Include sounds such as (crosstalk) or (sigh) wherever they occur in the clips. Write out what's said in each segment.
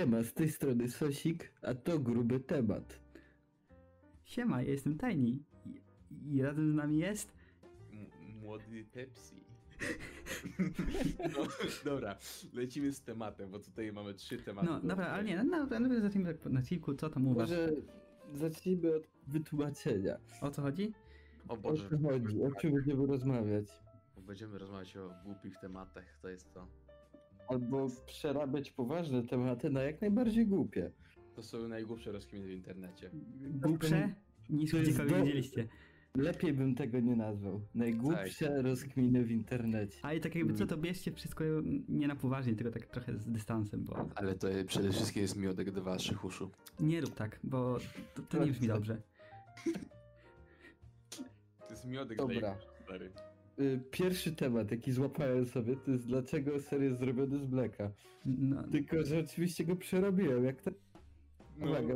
Siema, z tej strony Sosik, a to gruby temat. Siema, ja jestem Tiny. I, i razem z nami jest... M- młody Pepsi. No, dobra, lecimy z tematem, bo tutaj mamy trzy tematy. No, do dobra, ale nie, no, no, no zacznijmy tak na chwilku, co tam u was? Może zacznijmy od wytłumaczenia. O co chodzi? O O Boże, co chodzi, o czym będziemy rozmawiać. będziemy rozmawiać o głupich tematach, to jest to. Albo przerabiać poważne tematy na jak najbardziej głupie. To są najgłupsze rozkminy w internecie. Głupsze niż gdziekolwiek do- widzieliście. Lepiej bym tego nie nazwał. Najgłupsze rozkminy w internecie. Ale tak jakby co, to bierzcie wszystko nie na poważnie, tylko tak trochę z dystansem, bo Ale to przede wszystkim jest miodek do waszych uszu. nie rób tak, bo to, to nie brzmi dobrze. To jest miodek Dobra. uszu, stary. Y, Pierwszy temat, jaki złapałem sobie, to jest dlaczego ser jest zrobiony z mleka. No, Tylko, że oczywiście go przerobiłem, jak to... No, Uwaga.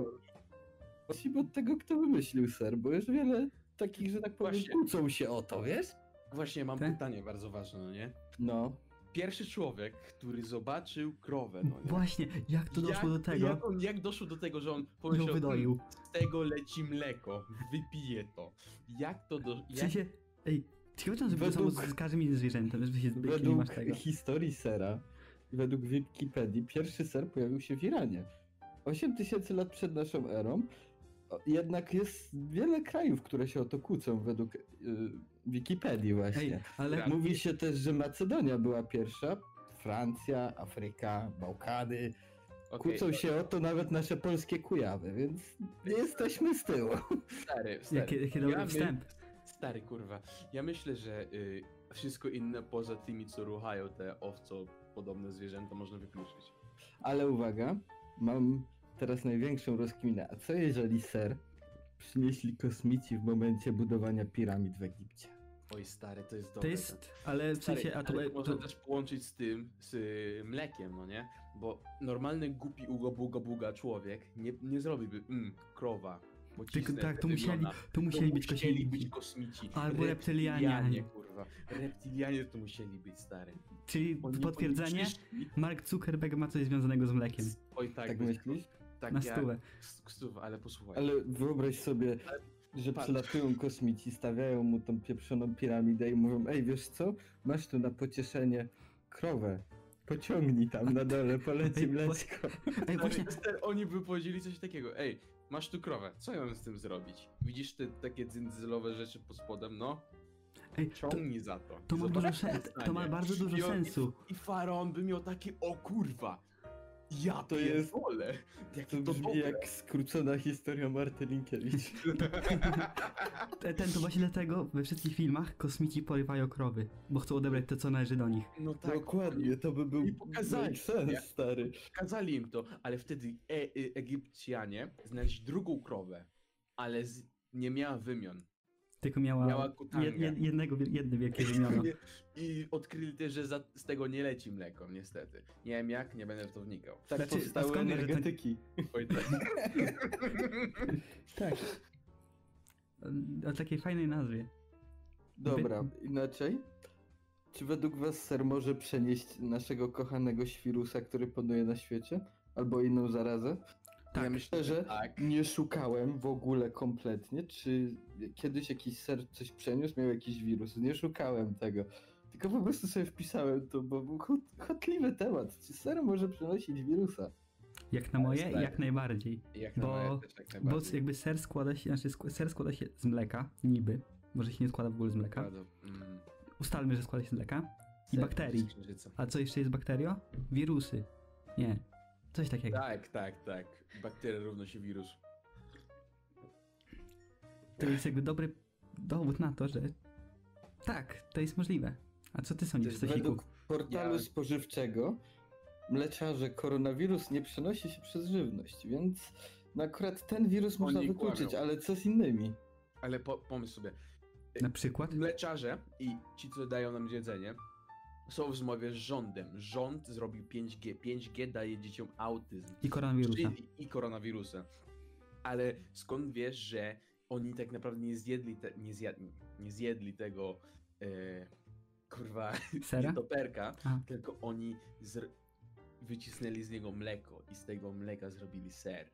Zacznijmy od tego, kto wymyślił ser, bo już wiele takich, że tak powiem, Właśnie. kłócą się o to, wiesz? Właśnie mam Te? pytanie bardzo ważne, no nie? No. Pierwszy człowiek, który zobaczył krowę, no nie? właśnie, jak to doszło do tego? Jak, on, jak doszło do tego, że on pomyślał, wydoił. z tego leci mleko, wypije to. Jak to do... W Jak... sensie, ej, ciekawe czy on zrobił to samo Według- z każdym innym zwierzętem, żeby się nie Według masz tego. historii sera, według Wikipedii, pierwszy ser pojawił się w Iranie. 8000 lat przed naszą erą. Jednak jest wiele krajów, które się o to kłócą, według y, Wikipedii właśnie. Ej, ale. Mówi się też, że Macedonia była pierwsza, Francja, Afryka, Bałkany. Okej, Kłócą się o to nawet nasze polskie Kujawy, więc nie jesteśmy z tyłu. Stary, stary. jakie, jakie dobry Ja my- wstęp. Stary, kurwa. Ja myślę, że y, wszystko inne poza tymi, co ruchają te owco podobne zwierzęta można wykluczyć. Ale uwaga, mam teraz największą rozkminę. A co jeżeli ser przynieśli kosmici w momencie budowania piramid w Egipcie? Oj, stary, to jest dobre. To jest, ale w Stary, sensie, a to, ale e, można to, też połączyć z tym, z y, mlekiem, no nie? Bo normalny głupi ugo buga buga człowiek nie, nie zrobiłby mm, krowa. Tylko tak, to musieli, to musieli być musieli być kosmici. kosmici. Albo reptylianie. kurwa. Reptilianie to musieli być, stary. Czyli Oni- potwierdzenie, oni przyszli- Mark Zuckerberg ma coś związanego z mlekiem. Oj, tak. Tak myślisz? Tak, Na ja- stówę. Stówę, ale posłuchaj. Ale wyobraź sobie, że patrz. przylatują kosmici, stawiają mu tą pieprzoną piramidę i mówią, ej wiesz co, masz tu na pocieszenie krowę. Pociągnij tam na dole, poleci mleczko. Ej, właśnie, oni by powiedzieli coś takiego, ej, masz tu krowę, co ja mam z tym zrobić? Widzisz te takie dzyndzlowe rzeczy pod spodem, no? ej, to, Ciągnij za to. to ma dużo to ma bardzo dużo I on- sensu. I faraon by miał takie, o kurwa, ja To jest- wolę. Jak To to, brzmi dobre. jak skrócona historia Marty Linkiewicz. (laughs) Te- Ten to właśnie dlatego we wszystkich filmach kosmici porywają krowy, bo chcą odebrać to, co należy do nich. No tak, Dokładnie, to by był I pokazali, nie? stary. Kazali im to, ale wtedy e e Egipcjanie znaleźli drugą krowę, ale nie miała wymion. Tylko miała, Miała jed, jed, jednego, jedne wielkie wymiano. (laughs) I odkryli też, że za, z tego nie leci mleko, niestety. Nie wiem jak, nie będę w to wnikał. Tak Znaczy, powstały energetyki. Oj, (laughs) tak. Tak. O takiej fajnej nazwie. Dobra, inaczej. Czy według was ser może przenieść naszego kochanego świrusa, który panuje na świecie? Albo inną zarazę? Tak. Ja myślę, że tak. nie szukałem w ogóle kompletnie, czy kiedyś jakiś ser coś przeniósł, miał jakiś wirus. Nie szukałem tego. Tylko po prostu sobie wpisałem to, bo był chod- chotliwy temat. Czy ser może przenosić wirusa? Jak na moje, Stary. jak najbardziej. Jak na Bo- moje też jak Bo najbardziej. jakby ser składa się, znaczy ser składa się z mleka, niby. Może się nie składa w ogóle z mleka. Prawda, mm, Ustalmy, że składa się z mleka. I bakterii. A co jeszcze jest bakterio? Wirusy. Nie. Coś takiego. Tak, tak, tak. Bakteria równo się wirus. To jest jakby dobry dowód na to, że tak, to jest możliwe. A co ty sądzisz, Stasiku? Według portalu Ja- spożywczego mleczarze koronawirus nie przenosi się przez żywność, więc no akurat ten wirus można Oni wykluczyć, kłamią. ale co z innymi? Ale po, pomyśl sobie, Na przykład? mleczarze i ci, co dają nam jedzenie, są w zmowie z rządem. Rząd zrobił 5G. 5G daje dzieciom autyzm. I koronawirusa. Czyli i koronawirusa. Ale skąd wiesz, że oni tak naprawdę nie zjedli, te, nie, zjadli, nie zjedli tego e, kurwa (laughs) Sera? nietoperka, Aha. tylko oni zr- wycisnęli z niego mleko i z tego mleka zrobili ser.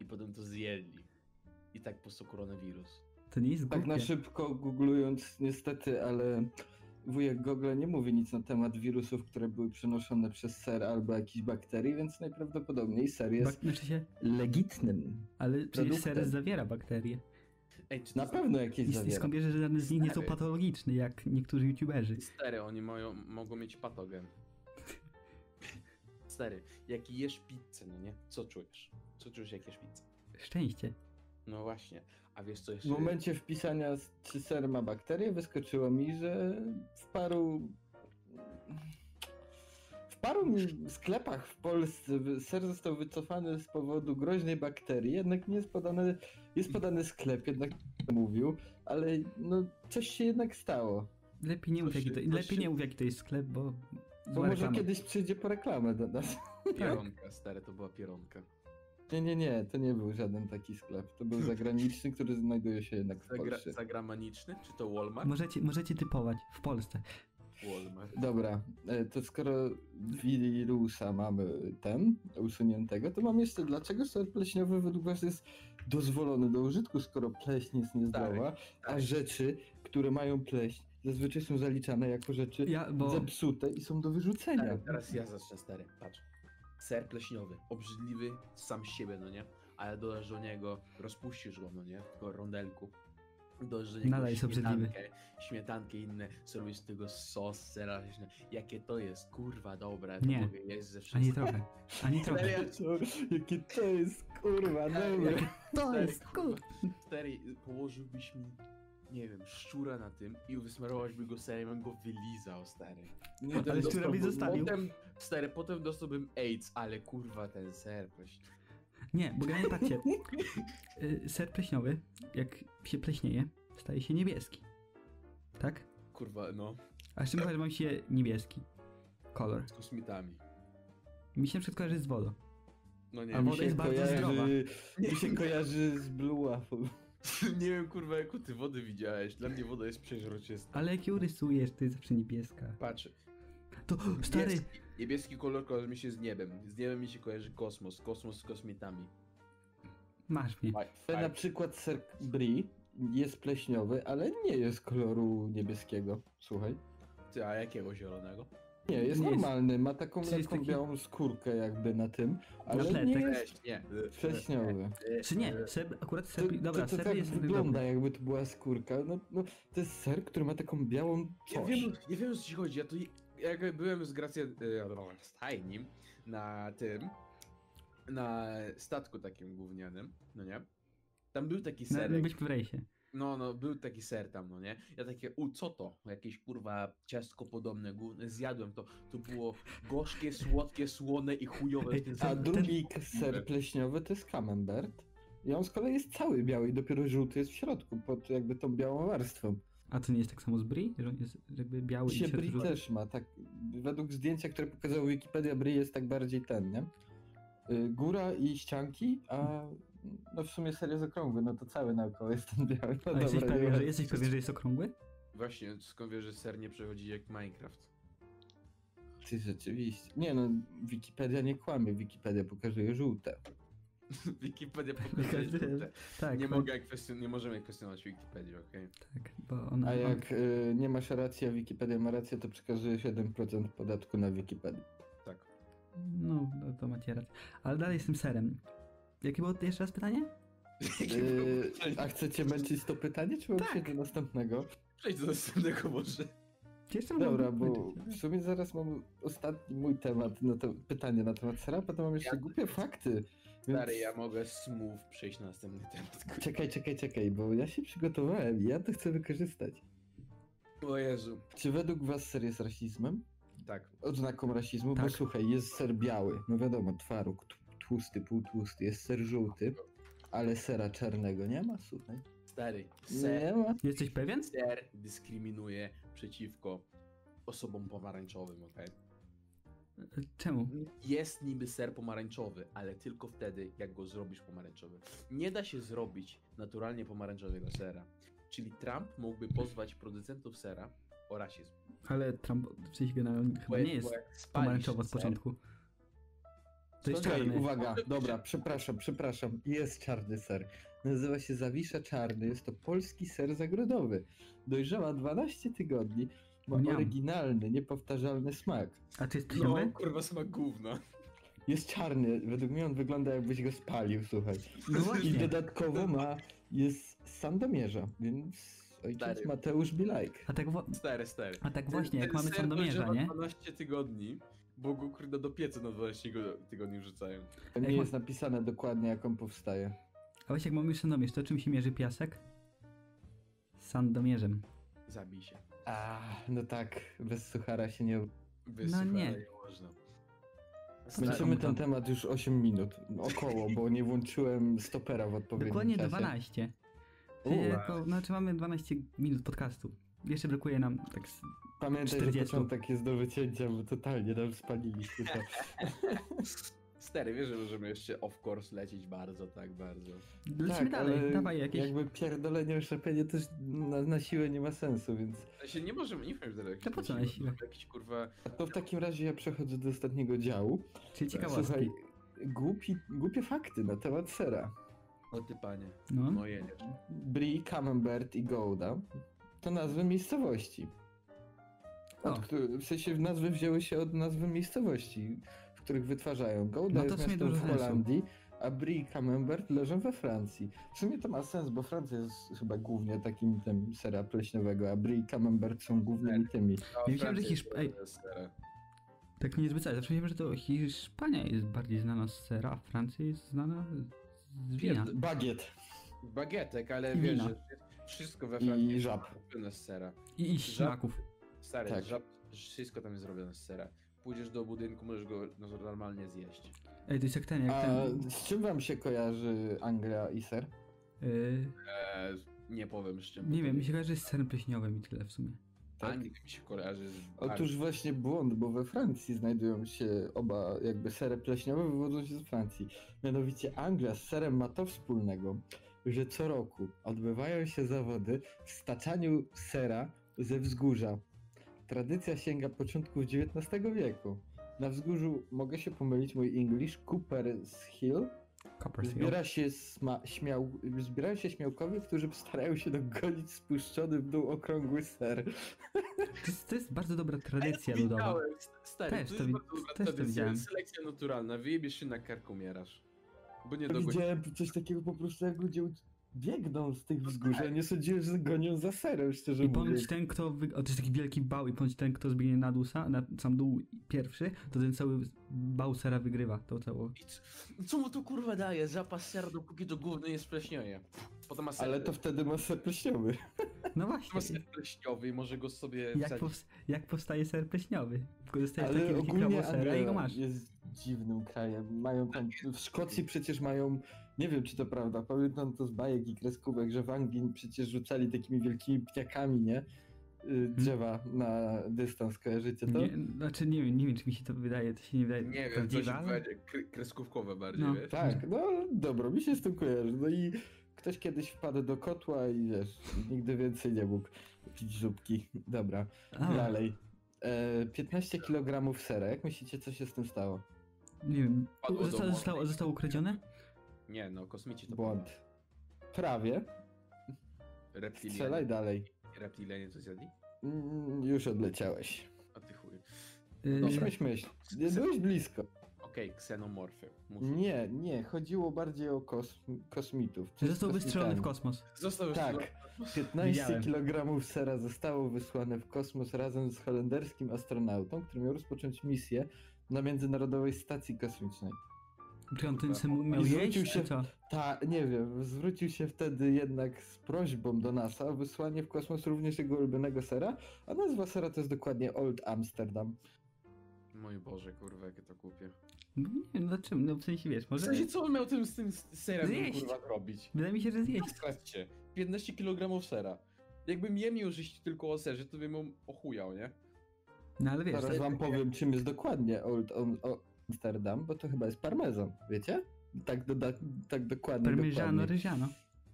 I potem to zjedli. I tak powstał koronawirus. To nie jest Tak głupie. na szybko googlując, niestety, ale wujek Google nie mówi nic na temat wirusów, które były przenoszone przez ser albo jakichś bakterii, więc najprawdopodobniej ser jest Bak- znaczy się, legitnym. ale przecież ser Produktem. zawiera bakterie. Ej, Na pewno jakieś I, i zawiera. skąd bierze, że żadne z nich nie są Stary. patologiczne, jak niektórzy youtuberzy. Stary, oni mają, mogą mieć patogen. Stary, jak jesz pizzę, no nie? Co czujesz? Co czujesz jak jesz pizzę? Szczęście. No właśnie. A wiesz co W jeszcze? momencie wpisania, czy ser ma bakterie, wyskoczyło mi, że w paru. W paru sklepach w Polsce ser został wycofany z powodu groźnej bakterii, jednak nie jest podany, jest podany sklep, jednak mówił, ale no coś się jednak stało. Lepiej nie mów, jaki to, lepiej się- nie mów jaki to jest sklep, bo... Bo może kiedyś przyjdzie po reklamę do nas. Pieronka, stary, to była pieronka. Nie, nie, nie, to nie był żaden taki sklep. To był zagraniczny, (laughs) który znajduje się jednak w Zagra, Polsce. zagramaniczny? Czy to Walmart? Możecie, możecie typować w Polsce. Walmart. Dobra, e, to skoro wirusa mamy ten usuniętego, to mam jeszcze dlaczego ser pleśniowy według was jest dozwolony do użytku, skoro pleśń jest niezdrowa, a rzeczy, które mają pleśń, zazwyczaj są zaliczane jako rzeczy Ja, bo... zepsute i są do wyrzucenia. Stary, teraz ja zacznę, stary. Patrz. Ser pleśniowy, obrzydliwy sam siebie, no nie? Ale dodasz do niego, rozpuścisz go, no nie? W tylko rondelku. Dodasz do niego Nadal jest obrzydliwy. śmietankę, śmietankę inne, zrobisz z tego sos seralny. Jakie to jest, kurwa, dobre, to Nie. mogę jeść ze Ani trochę. Ani trochę. Jakie to jest kurwa, dobra. Jakie to jest kur... Stary, położyłbyś mi, nie wiem, szczura na tym i wysmarowałbyś go serem, bym go wylizał, stary. Nie, Ale to szczura dostałbym- zostawił. Potem, stary, potem dostałbym AIDS, ale kurwa ten ser, pleśniowy. Nie, bo generalnie patrzcie. (laughs) y, Ser pleśniowy, jak się pleśnieje, staje się niebieski. Tak? Kurwa, no, A z czym kojarzy się niebieski? Kolor. z kosmitami. Mi się przykład kojarzy z wodą. No nie, A woda jest bardzo kojarzy, zdrowa. Mi się kojarzy z Blue Waffle. (laughs) nie wiem kurwa jaką ty wodę widziałeś, dla mnie woda jest przeźroczysta. Ale jak ją rysujesz, to jest zawsze niebieska. Patrz, To, stary, niebieski, niebieski kolor kojarzy mi się z niebem, z niebem mi się kojarzy kosmos, kosmos z kosmitami. masz mnie. Na przykład ser brie jest pleśniowy, ale nie jest koloru niebieskiego. Słuchaj. Ty, a jakiego zielonego? Nie, jest Nie jest- normalny, ma taką Czy jest lekką taki- białą skórkę jakby na tym, ale tle, nie tak? jest nie. pleśniowy. Czy nie? Ser, akurat To, ser, dobra, to, to ser tak jest wygląda dobry. jakby to była skórka. No, no, to jest ser, który ma taką białą Ja coś. wiem, ja wiem o co ci chodzi, ja to jak byłem z Gracją e, Stajnim na tym, na statku takim gównianym, no nie? Tam był taki No, serek. byliśmy w rejsie. No, no, był taki ser tam, no nie? Ja takie, u, co to? Jakieś kurwa ciastko podobne, zjadłem to. To było gorzkie, słodkie, słone i chujowe. A drugi ser pleśniowy to jest camembert. I on z kolei jest cały biały i dopiero żółty jest w środku, pod jakby tą białą warstwą. A to nie jest tak samo z brie? Że on jest jakby biały i Się brie żółty? też ma, tak. Według zdjęcia, które pokazał Wikipedia, brie jest tak bardziej ten, nie? Y, Góra i ścianki, a no w sumie ser jest okrągły, no to cały naokoło jest ten biały. No A jesteś dobra, pewien, nie że, jesteś pewien, że jest okrągły? Właśnie, skąd wiesz, że ser nie przechodzi jak Minecraft? Ty rzeczywiście. Nie no, Wikipedia nie kłamie, Wikipedia pokazuje żółte. (laughs) Wikipedia pokazuje. (laughs) Tak, Nie, bo- mogę kwestion- nie możemy kwestionować Wikipedii, okej? Tak, bo ona... A jak y, nie masz racji, a Wikipedia ma rację, to przekazuje 7% podatku na Wikipedię. Tak. No, to, macie rację. Ale dalej z tym serem. Jakie było jeszcze raz pytanie? (laughs) Y, a chcecie męczyć to pytanie, czy mam Tak. przejść do następnego? Przejdź do następnego może. Jeszcze Dobra, bo w sumie zaraz mam ostatni mój temat, na to pytanie na temat sera, potem mam jeszcze Ja- głupie fakty. Więc... Stary, ja mogę smooth przejść na następny temat. kurwa. Czekaj, czekaj, czekaj, bo ja się przygotowałem i ja to chcę wykorzystać. O Jezu. Czy według was ser jest rasizmem? Tak. Odznaką rasizmu? Bo Tak. słuchaj, jest ser biały, no wiadomo, twaróg, tłusty, półtłusty, jest ser żółty, ale sera czarnego nie ma, słuchaj. Stary, ser, Nie ma. Jesteś pewien? ser dyskryminuje przeciwko osobom pomarańczowym, okej? Czemu? Jest niby ser pomarańczowy, ale tylko wtedy, jak go zrobisz pomarańczowy. Nie da się zrobić naturalnie pomarańczowego sera. Czyli Trump mógłby pozwać producentów sera o rasizm. Ale Trump w sensie generalnie chyba Bo- nie jest pomarańczowo z początku. To jest czarny. uwaga, dobra, przepraszam, przepraszam. Jest czarny ser. Nazywa się Zawisza Czarny. Jest to polski ser zagrodowy. Dojrzała 12 tygodni. Ma Niam. oryginalny, niepowtarzalny smak. A czy jest No, kurwa, smak gówna. Jest czarny, według mnie on wygląda jakbyś go spalił, słuchaj. No I dodatkowo ma, jest z Sandomierza, więc ojciec Stary. Mateusz Bilajk. A tak, wo- Stary, stary. a tak właśnie, Ten- jak ten mamy Sandomierza, nie? 12 tygodni, bo go kurde do pieca na 12 go- tygodni wrzucają. Jak nie ma- jest napisane dokładnie jak on powstaje. A właśnie jak mamy już Sandomierz, to czym się mierzy piasek? Sandomierzem. Zabij się. A, no tak, bez suchara się nie... Wysłuchaj, No nie. nie można. Ten to? temat już 8 minut, około, bo nie włączyłem stopera w odpowiednim Dokładnie czasie. 12. U, Czyli jako, znaczy mamy 12 minut podcastu. Jeszcze brakuje nam tak z Pamiętaj, 40. że początek jest do wycięcia, bo totalnie nam spaliliśmy to. (laughs) Stary, wiesz, że możemy jeszcze off course lecieć bardzo, tak bardzo. Lecimy dalej, ale dawaj jakieś... jakby pierdolenie, oszczepienie też na, na siłę nie ma sensu, więc... W sensie nie możemy, nie wiem, że To po co na siłę? Jakiś kurwa... A to w takim razie ja przechodzę do ostatniego działu. Czyli ciekawostki. Słuchaj, głupi, głupie fakty na temat sera. O ty panie. No. No jedziesz. Brie, Camembert i Gouda to nazwy miejscowości. Od, w sensie nazwy wzięły się od nazwy miejscowości, których wytwarzają. Gouda No to jest miastem w. Holandii, a Brie i Camembert leżą we Francji. W sumie to ma sens, bo Francja jest chyba głównie takim tym sera pleśniowego, a Brie i Camembert są głównymi tymi. No, Ja myślałem, że Francja Hiszp- jest ej. stara. Tak mnie zwyczaj. Zawsze myślałem, że to Hiszpania jest bardziej znana z sera, a Francja jest znana z wina. Bagiet Bagietek, ale I wiesz, że wszystko we Francji i jest żab. zrobione z sera. I, i śmaków. Stary, Tak. żab, wszystko tam jest zrobione z sera. Pójdziesz do budynku, możesz go no, normalnie zjeść. Ej, to jest jak ten, jak A ten... z czym wam się kojarzy Anglia i ser? Yy, Eee, nie powiem z czym. nie wiem, mi się kojarzy z serem pleśniowym i tyle w sumie. tak? Anglia mi się kojarzy z... Otóż właśnie błąd, bo we Francji znajdują się oba jakby sery pleśniowe, wywodzą się z Francji. Mianowicie Anglia z serem ma to wspólnego, że co roku odbywają się zawody w staczaniu sera ze wzgórza. Tradycja sięga początków XIX wieku. Na wzgórzu, mogę się pomylić, mój English, Cooper's Hill, zbiera się sma- śmiał, zbierają się śmiałkowie, którzy starają się dogonić spuszczony w dół okrągły ser. To jest, to jest bardzo dobra ja tradycja to ludowa. Stary, Też to to jest bardzo dobra też to tradycja, widziałem. selekcja naturalna, wyjebiesz się na karku, umierasz. Bo nie Ja dogonisz. widziałem coś takiego po prostu, jak ludzie biegną z tych wzgórz. Ja nie sądziłem, że gonią za serem, szczerze I mówiąc. ponoć ten, kto. Wy... O, to jest taki wielki bał, i ponoć ten, kto zbiegnie na dół, na sam dół pierwszy, to ten cały bał sera wygrywa. To cało. I Co mu to kurwa daje? Zapas sera, dopóki to gówno nie spleśnieje. Potem ma ser, Ale to wtedy ma ser pleśniowy. No ma właśnie. ser pleśniowy i może go sobie Jak, powst- jak powstaje ser pleśniowy? Tylko dostajesz Ale taki wielki ogólnie prawo sera i go masz. jest dziwnym krajem. Mają tam, w Szkocji przecież mają, nie wiem czy to prawda, pamiętam to z bajek i kreskówek, że w Anglii przecież rzucali takimi wielkimi pniakami, nie? Y, Drzewa na dystans, kojarzycie to? Nie, znaczy nie wiem, nie wiem czy mi się to wydaje, to się nie wydaje Nie wiem, ale... będzie kre- kreskówkowe bardziej, No. wiesz? Tak, no dobro, mi się z tym kojarzy. No i ktoś kiedyś wpadł do kotła i wiesz, nigdy więcej nie mógł pić zupki. Dobra, A, dalej. E, 15 kg sera, jak myślicie, co się z tym stało? Nie wiem, Padło do zostało, morza. zostało, zostało ukradzione? Nie, no kosmici to Błąd. Prawie. reptilianie. Strzelaj dalej. Reptilianie coś zjadli? Mm, już odleciałeś. A ty chuj. Yy, Dobra. Myśl, myśl. Nie byłeś blisko. Okej, ksenomorfy. Mów. Nie, nie, chodziło bardziej o kosm kosmitów. Został wystrzelony w kosmos. Został Tak. już 15 Widziałem. kg sera zostało wysłane w kosmos razem z holenderskim astronautą, który miał rozpocząć misję na Międzynarodowej Stacji Kosmicznej. Czy on ten sam miał zwrócił jeść, się-? Ta, nie wiem, zwrócił się wtedy jednak z prośbą do NASA o wysłanie w kosmos również jego ulubionego sera, a nazwa sera to jest dokładnie Old Amsterdam. Mój Boże, kurwa, jakie to głupie. No nie wiem, dlaczego, no w sensie wiesz, W może... sensie, co on miał tym, z tym serem, Zjeść. kurwa, robić? Wydaje mi się, że zjeść. Sprawdźcie, 15 kg sera. Jakbym je miał żyć tylko o serze, to bym ją ochujał, nie? No ale wiesz, Zaraz wam powiem, czym jest dokładnie Old on, Amsterdam, bo to chyba jest parmezan, wiecie? Tak, doda, tak dokładnie. parmigiano ryziano.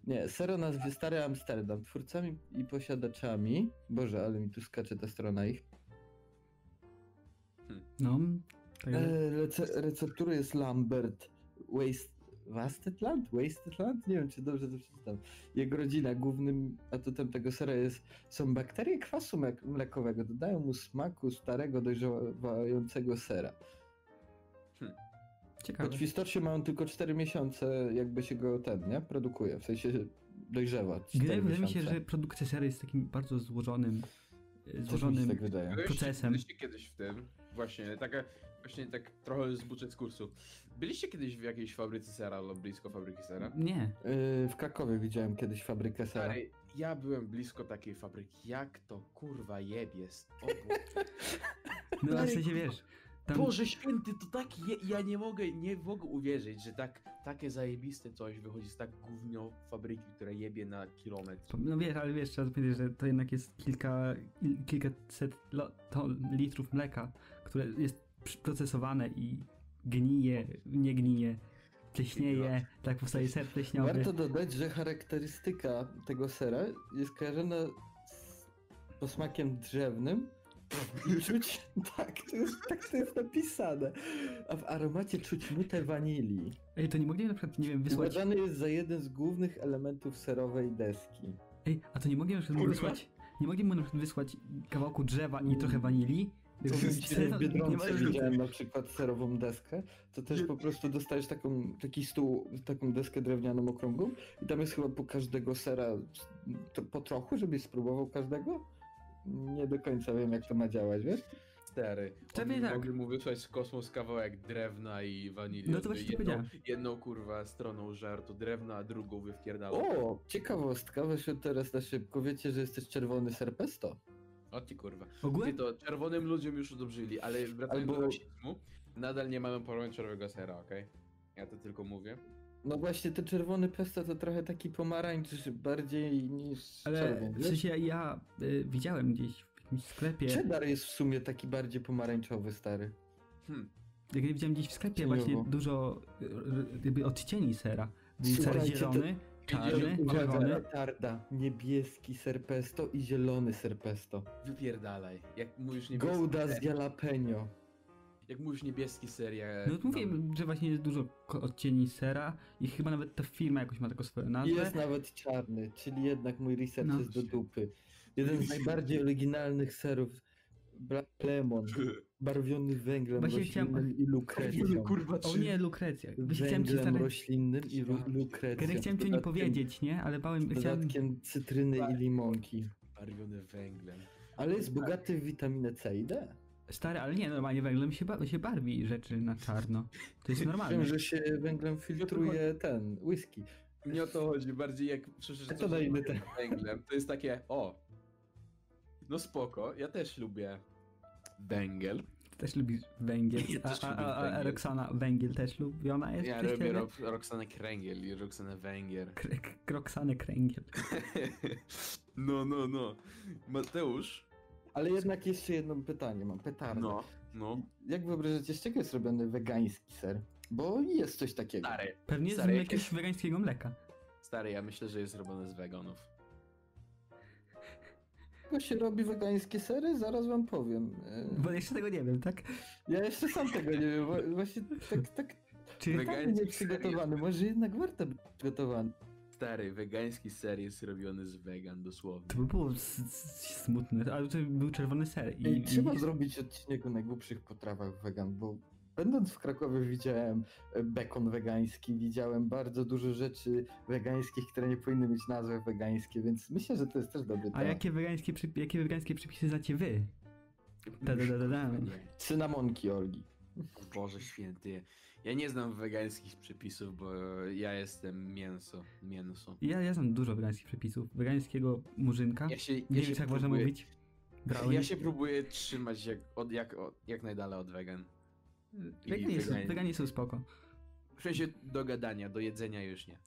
Nie, ser o nazwie Stary Amsterdam. Twórcami i posiadaczami. Boże, ale mi tu skacze ta strona ich. No, E, rece- jest Lambert Waste... Wastetland? Wastetland? Nie wiem, czy dobrze to przeczytam. Jego rodzina, głównym atutem tego sera jest, są bakterie kwasu mlekowego. Dodają mu smaku starego, dojrzewającego sera. ciekawe. Choć w istocie mają tylko 4 miesiące, jakby się go ten, nie? Produkuje, w sensie dojrzewa. 4 Wydaje wydaje mi się, że produkcja serii jest takim bardzo złożonym, złożonym tak procesem. Byliście kiedyś w tym, właśnie, taka, właśnie tak trochę zbuczę z kursu. Byliście kiedyś w jakiejś fabryce sera albo blisko fabryki sera? Nie. Yy, w Krakowie widziałem kiedyś fabrykę sera. Stary, ja byłem blisko takiej fabryki. Jak to kurwa jebie? Boże. (laughs) No ale w sensie wiesz, tam Boże święty, to tak je, ja nie mogę, nie mogę uwierzyć, że tak, takie zajebiste coś wychodzi z tak gównio fabryki, która jebie na kilometr. No wiesz, ale wiesz, trzeba powiedzieć, że to jednak jest kilka, il- kilkaset lo, to litrów mleka, które jest procesowane i gnije, nie gnije, pleśnieje, tak powstaje ser pleśniowy. Warto dodać, że charakterystyka tego sera jest kojarzona z posmakiem drzewnym i (laughs) czuć, tak to, jest, tak to jest napisane, a w aromacie czuć nutę wanilii. Ej, to nie mogli na przykład, nie wiem, wysłać... Uważany jest za jeden z głównych elementów serowej deski. Ej, a to nie mogli na przykład Kurwa. wysłać... Nie mogli mu na przykład wysłać kawałku drzewa i trochę wanilii? W Biedronce widziałem na przykład serową deskę, to też po prostu dostajesz taką, taki stół, taką deskę drewnianą okrągłą i tam jest chyba po każdego sera to, po trochu, żebyś spróbował każdego? Nie do końca wiem jak to ma działać, wiesz? Stary. Oni tak. mogli mu wysłać z kosmos kawałek drewna i wanilii. No to właśnie jedną, powiedziałem. jedną kurwa stroną żartu drewna, a drugą wypierdalał. O, ciekawostka, wyszło teraz na szybko, wiecie, że jest też czerwony ser pesto? O ty kurwa. Ty Ogółem? to czerwonym ludziom już udobrzyli, ale wracając Albo- do rasizmu, nadal nie mamy pomarańczowego sera, okej? Ja to tylko mówię. No właśnie, ten czerwony pesto to trochę taki pomarańcz bardziej niż Ale czerwień, w sensie ja y, widziałem gdzieś w jakimś sklepie, Cheddar jest w sumie taki bardziej pomarańczowy, stary. Hmm. jak ja widziałem gdzieś w sklepie Cieniowo. właśnie dużo y, y, jakby odcieni sera. Był ser Słuchajcie, zielony, czarny, czerwony. petarda, niebieski ser pesto i zielony ser pesto. Wypierdalaj. Jak mówisz niebieski Gouda z ser, jalapeno. jak mówisz niebieski ser, ja... No mówię, że właśnie jest dużo ko- odcieni sera i chyba nawet ta firma jakoś ma taką swoją I nazwę. jest nawet czarny, czyli jednak mój research No. jest do dupy. Jeden z najbardziej oryginalnych serów. Black Lemon, (laughs) barwiony węglem Właśnie roślinnym chciałem- i lukrecją. kurwa, O nie, lukrecja. Chciałem Węglem stary... roślinnym i lu- lukrecją. Kiedy chciałem ci o nim dodatkiem- powiedzieć, nie? Ale bałem, Z chciałem... dodatkiem cytryny i limonki. Barwiony węglem. Ale jest bogaty w witaminę C i D. Stary, ale nie, normalnie węglem się, ba- się barwi rzeczy na czarno. To jest (laughs) normalne. Wiem, że się węglem filtruje ten, whisky. Nie o to chodzi, bardziej jak słyszysz coś z węglem, to jest takie, o, no spoko, ja też lubię węgiel. Też lubisz węgiel. Ja A, też a, lubię a, węgiel. Roxana węgiel też lubiona jest Ja ciebie? Ro Roxanę Kręgiel i Roxanę Węgier. K- Roxanę kręgiel. (laughs) no, no, no. Mateusz? Ale jednak jeszcze jedno pytanie mam, petarda. No, no. Jak wyobrażacie, z czego jest robiony wegański ser? Bo jest coś takiego. Stary, Pewnie z Stary, jak jakiegoś jest- wegańskiego mleka. stary, ja myślę, że jest robione z weganów. Jak się robi wegańskie sery? Zaraz wam powiem. E, Bo jeszcze tego nie wiem, tak? Ja jeszcze sam tego nie wiem, bo właśnie tak, tak, Czy Wegański tak nie przygotowany. Może jednak warto być przygotowany. Stary, wegański ser jest robiony z wegan, dosłownie. to by było s- s- smutne, ale to był czerwony ser. I, Ej, trzeba i... zrobić odcinek o najgłupszych potrawach wegan, bo będąc w Krakowie widziałem e, bekon wegański, widziałem bardzo dużo rzeczy wegańskich, które nie powinny mieć nazwy wegańskie, więc myślę, że to jest też dobry A temat. jakie wegańskie, jakie wegańskie przepisy znacie wy? Da, da, da, da, da. Cynamonki, Olgi. Boże święty. Ja nie znam wegańskich przepisów, bo ja jestem mięso. Mięso. Ja, ja znam dużo wegańskich przepisów. Wegańskiego murzynka. Ja się, ja nie wiem, jak można mówić. Brownie. Ja się próbuję trzymać jak, od, jak, od, jak najdalej od wegan. Weganie są, weganie. weganie są spoko. W sensie do gadania, do jedzenia już nie.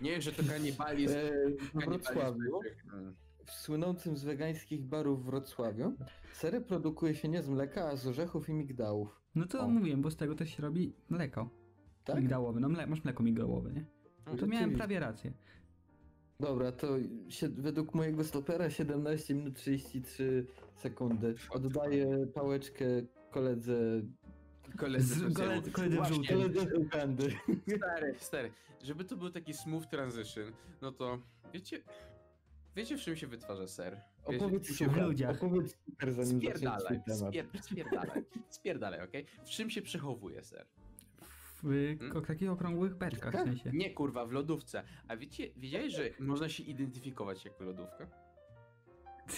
Nie, że to kanibalizm. E, w Wrocławiu, mm, w słynącym z wegańskich barów w Wrocławiu, sery produkuje się nie z mleka, a z orzechów i migdałów. No to O. mówiłem, bo z tego też się robi mleko. Tak? Migdałowe. No mle, masz mleko migdałowe, nie? No To miałem prawie rację. Dobra, to się, według mojego stopera 17 minut 33 sekundy. Oddaję pałeczkę koledze Koledzy Ugandy. Stary, stary. Żeby to był taki smooth transition, no to wiecie, wiecie w czym się wytwarza ser? Wiecie, Opowiedz się super, ludziach. opowiedz super, zanim Spierdalaj, spier, spierdalaj, spierdalaj, okej? W czym się przechowuje ser? W y, takich okrągłych beczkach w sensie. Nie kurwa, w lodówce. A wiecie, wiedziałeś, że można się identyfikować jako lodówka?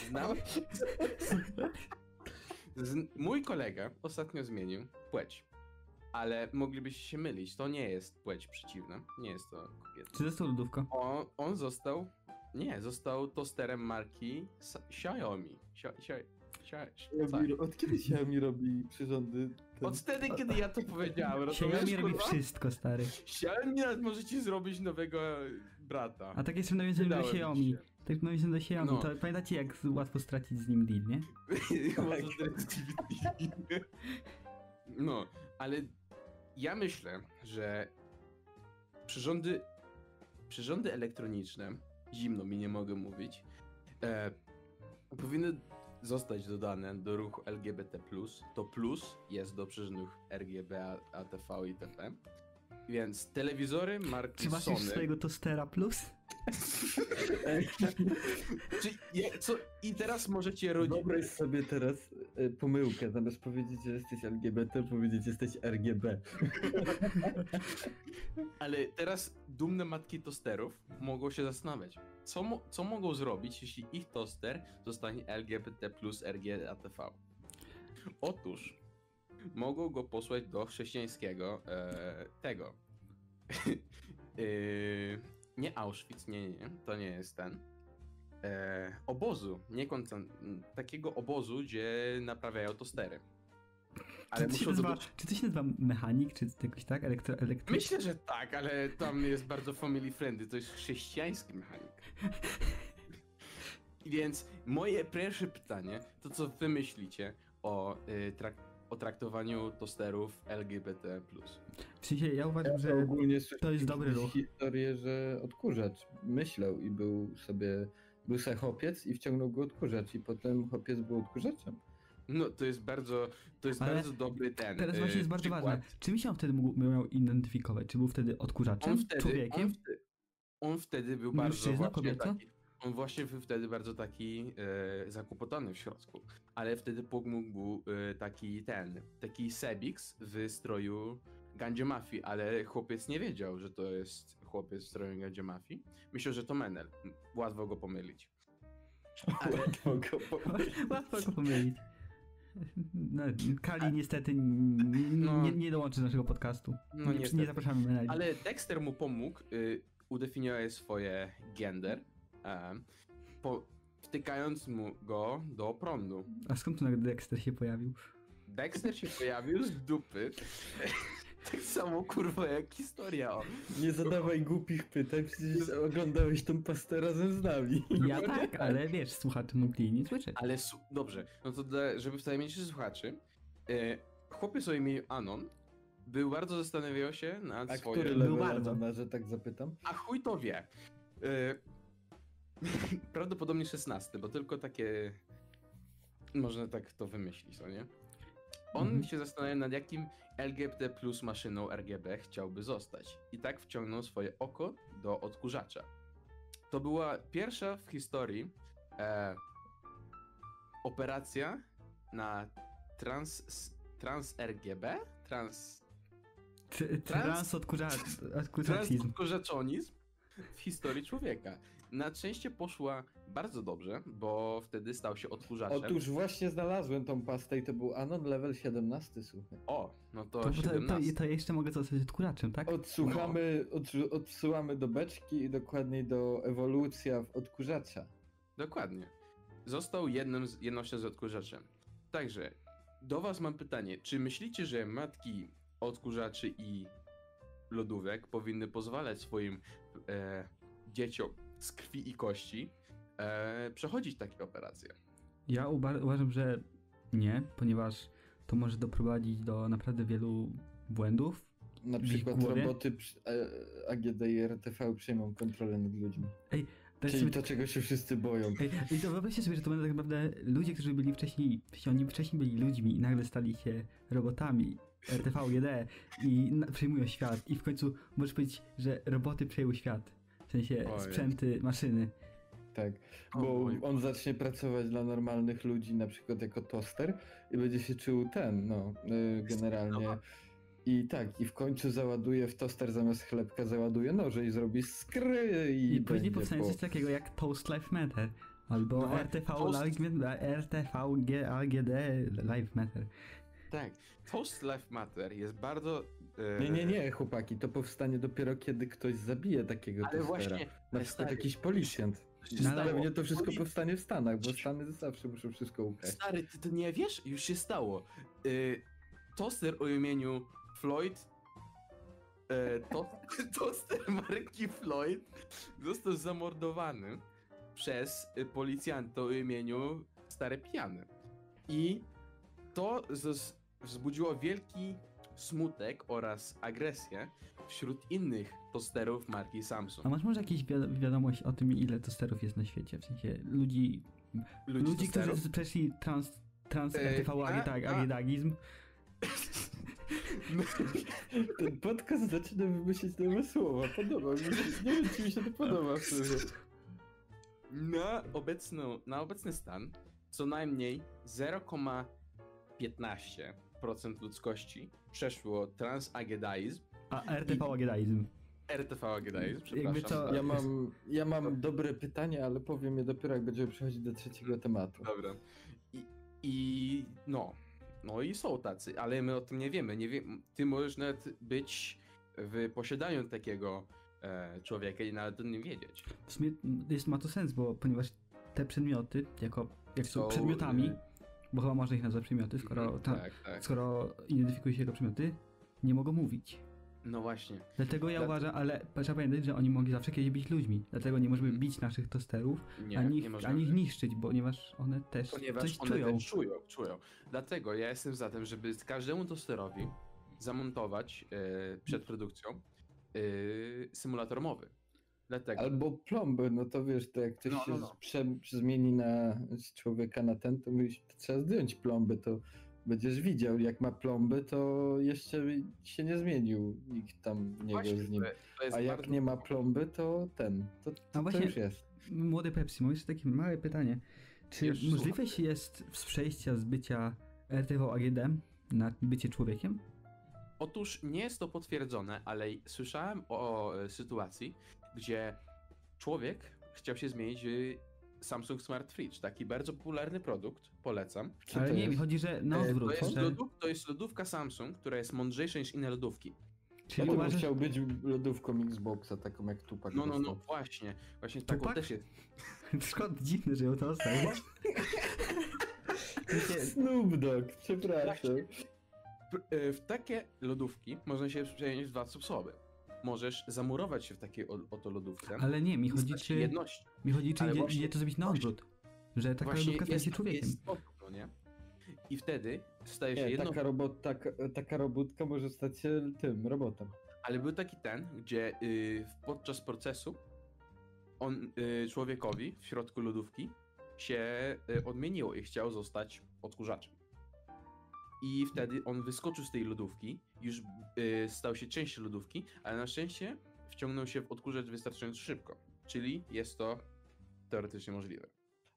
Znam. (laughs) Z, mój kolega ostatnio zmienił płeć. Ale moglibyście się mylić, to nie jest płeć przeciwna. Nie jest to kobieta. Czy został lodówką? On, on został. Nie, został tosterem marki Sa- Xiaomi. Xia, Xia, Xia, tak. Xiaomi- Od kiedy Xiaomi robi przyrządy? ten- Od wtedy, kiedy ja to powiedziałem. Xiaomi robi wszystko, stary. Xiaomi nawet możecie zrobić nowego brata. A tak jestem nawiązany do Xiaomi. się. Tak nawiązany do Xiaomi. No. To pamiętacie jak łatwo stracić z nim deal, nie? (laughs) Teraz- No, ale ja myślę, że przyrządy, przyrządy elektroniczne, zimno mi nie mogę mówić, e, powinny zostać dodane do ruchu LGBT+. To plus jest do przyrządów RGB, ATV i itp. Więc telewizory marki Czy masz Sony... swojego tostera plus? (laughs) Czy je, co, I teraz możecie rodzić... Wyobraź sobie teraz e, pomyłkę, zamiast powiedzieć, że jesteś LGBT, powiedzieć, że jesteś RGB. (laughs) Ale teraz dumne matki tosterów mogą się zastanawiać, co, mo- co mogą zrobić, jeśli ich toster zostanie LGBT plus RGATV. Otóż mogą go posłać do chrześcijańskiego e, tego. (laughs) e, nie Auschwitz, nie, nie, to nie jest ten. E, obozu, nie takiego obozu, gdzie naprawiają tostery. Ale czy, to nazywa, dobyć czy to się nazywa mechanik, czy jakoś tak? Elektro, elektro... Myślę, że tak, ale tam jest bardzo family friendly, to jest chrześcijański mechanik. Więc moje pierwsze pytanie, to co wy myślicie o, y, trak- o traktowaniu tosterów LGBT+. W sensie ja uważam, Ja że ogólnie to jest dobry ruch. historię, że odkurzacz myślał i był sobie, był se chopiec i wciągnął go odkurzacz i potem chopiec był odkurzaczem. No to jest bardzo, to jest Ale bardzo dobry ten teraz y, właśnie jest bardzo przykład. ważne. Czym się on wtedy mógł miał identyfikować? Czy był wtedy odkurzaczem, On wtedy, człowiekiem? on, wtedy, on wtedy był bardzo Mężczyzna, właśnie kobieta? taki, on właśnie był wtedy bardzo taki e, zakłopotany w środku, ale wtedy pomógł mu e, taki ten, taki Sebix w stroju Gandzie Mafii, ale chłopiec nie wiedział, że to jest chłopiec w stroju Gandzie Mafii. Myślę, że to Menel. Łatwo go pomylić. Ale Łatwo go (laughs) powiedzieć. Łatwo go pomylić. (laughs) No, Kali niestety n- n- No. nie, nie dołączy do naszego podcastu. No nie, niestety. nie zapraszamy Meneli. Ale Dexter mu pomógł y, udefiniować swoje gender, e, po, wtykając mu go do prądu. A skąd tu nagle Dexter się pojawił? Dexter się pojawił z dupy. (laughs) tak samo kurwa jak historia o. Nie zadawaj głupich pytań, przecież oglądałeś tą pastę razem z nami. Ja tak, ale wiesz, słuchacze mogli nie słyszeć. Ale su- dobrze, no to dla, żeby wtajemniczyć słuchaczy, e, chłopiec o imieniu Anon był bardzo zastanawiał się nad A swoje... który Był bardzo. Że tak zapytam? A chuj to wie. E, (laughs) prawdopodobnie 16, bo tylko takie. Można tak to wymyślić, no nie? On Mhm. się zastanawia nad jakim LGBT plus maszyną RGB chciałby zostać. I tak wciągnął swoje oko do odkurzacza. To była pierwsza w historii e, operacja na trans, trans RGB? Trans T- Trans odkurza... odkurzaczizm. Transodkurzaczonizm w historii człowieka. Na szczęście poszła bardzo dobrze, bo wtedy stał się odkurzaczem. Otóż właśnie znalazłem tą pastę i to był Anon level 17, słuchaj. O, no to, To, to, to, 17. to ja jeszcze mogę zostać odkurzaczem, tak? Odsłuchamy, odsu- odsyłamy do beczki i dokładniej do ewolucja w odkurzacza. Dokładnie. Został jednym z, jednością z odkurzaczem. Także, do was mam pytanie. Czy myślicie, że matki odkurzaczy i lodówek powinny pozwalać swoim e, dzieciom z krwi i kości e, przechodzić takie operacje? Ja uba- uważam, że nie, ponieważ to może doprowadzić do naprawdę wielu błędów. Na przykład roboty e, AGD i RTV przejmą kontrolę nad ludźmi. Też Czyli sobie- to, czego się wszyscy boją. Ej, I to wyobraźcie sobie, że to będą tak naprawdę ludzie, którzy byli wcześniej, oni wcześniej byli ludźmi i nagle stali się robotami. RTV, GD i na- przejmują świat i w końcu możesz powiedzieć, że roboty przejęły świat. W sensie Ojej. sprzęty, maszyny. Tak, bo on zacznie pracować dla normalnych ludzi, na przykład jako toster i będzie się czuł ten, no, y, generalnie. I tak, i w końcu załaduje w toster zamiast chlebka, załaduje noże i zrobi skry i, I, później powstanie po... coś takiego jak Toast Life Matter. Albo No, RTV, Toast- Live, RTV, G- AGD Live Matter. Tak. Toast Life Matter jest bardzo... e, Nie, nie, nie, chłopaki, to powstanie dopiero kiedy ktoś zabije takiego Ale tostera. właśnie... Na przykład stary, jakiś policjant. No. Pewnie to wszystko Poli- powstanie w Stanach, bo Stany zawsze muszą wszystko ukraść. Stary, ty to nie wiesz? Już się stało. Y, toster o imieniu Floyd. E, to, (laughs) toster marki Floyd został zamordowany przez policjanta o imieniu Stary Pijany. I to zos- wzbudziło wielki smutek oraz agresję wśród innych tosterów marki Samsung. A masz może jakieś wi- wiadomość o tym, ile tosterów jest na świecie? W sensie ludzi, ludzi, tosterów? którzy przeszli trans, trans E, RTV, a- agitag, a- agitagizm. (laughs) Ten podcast zaczyna wymyślać nowe słowa, podoba mi się. Nie wiem, czy mi się to podoba w sumie. Na, obecną, na obecny stan co najmniej 0,15% ludzkości przeszło transagedaizm, A RTV, agitagizm. RTV agedaizm, przepraszam. to- Ja mam, ja mam dobre pytanie, ale powiem je dopiero jak będziemy przechodzić do trzeciego tematu. Dobra. I, I no, no i są tacy, ale my o tym nie wiemy. Nie wiem, ty możesz nawet być w posiadaniu takiego e, człowieka i nawet o nim wiedzieć. W sumie jest, ma to sens, bo ponieważ te przedmioty, jako, jak są Są, przedmiotami, e, bo chyba można ich nazwać przedmioty, skoro, mhm, ta, tak, tak. skoro identyfikuje się jako przedmioty, nie mogą mówić. No właśnie. Dlatego ja Dla- uważam, ale trzeba pamiętać, że oni mogli zawsze kiedyś być ludźmi. Dlatego nie możemy Mhm. bić naszych tosterów, Nie, ani, ich, ani ich niszczyć, ponieważ one też Ponieważ coś one czują. też czują, czują. Dlatego ja jestem za tym, żeby każdemu tosterowi zamontować e, przed produkcją e, symulator mowy. Dlatego. Albo plomby, no to wiesz, to jak ktoś No, się no, no. Prze, zmieni na z człowieka na ten, to to trzeba zdjąć plomby, to będziesz widział, jak ma plomby, to jeszcze się nie zmienił nikt tam w niego Właśnie, z nim. to- to A jak bardzo- nie ma plomby, to ten, to, to, to właśnie- już jest. Młody Pepsi, mam jeszcze takie małe pytanie. Czy możliwe jest z przejścia z bycia RTV AGD na bycie człowiekiem? Otóż nie jest to potwierdzone, ale słyszałem o e, sytuacji, gdzie człowiek chciał się zmienić w Samsung Smart Fridge, taki bardzo popularny produkt, polecam. Co Ale to nie, jest? mi chodzi, że na E, odwrót. To jest, że, lodów, to jest lodówka Samsung, która jest mądrzejsza niż inne lodówki. czyli Ja bym uważasz, chciał być lodówką Xboxa, taką jak Tupac. No, no, no, dostał. właśnie. Właśnie taką Tupac? też jest. (laughs) Szkoda, dziwne, że ją to ostał. (laughs) Snoop Dogg, przepraszam. W takie lodówki można się przenieść w dwa sposoby. Możesz zamurować się w takiej oto lodówce. Ale nie, mi chodzi, czy, jednością. mi chodzi, czy idzie to zrobić na odwrót. Że taka Właśnie lodówka staje się jest, człowiekiem. jest no nie? I wtedy staje się Nie, jedno. taka, robot, taka, taka robótka może stać się tym, robotem. Ale był taki ten, gdzie y, podczas procesu on y, człowiekowi w środku lodówki się y, odmieniło i chciał zostać odkurzaczem. I wtedy on wyskoczył z tej lodówki, już y, stał się częścią lodówki, ale na szczęście wciągnął się w odkurzacz wystarczająco szybko. Czyli jest to teoretycznie możliwe.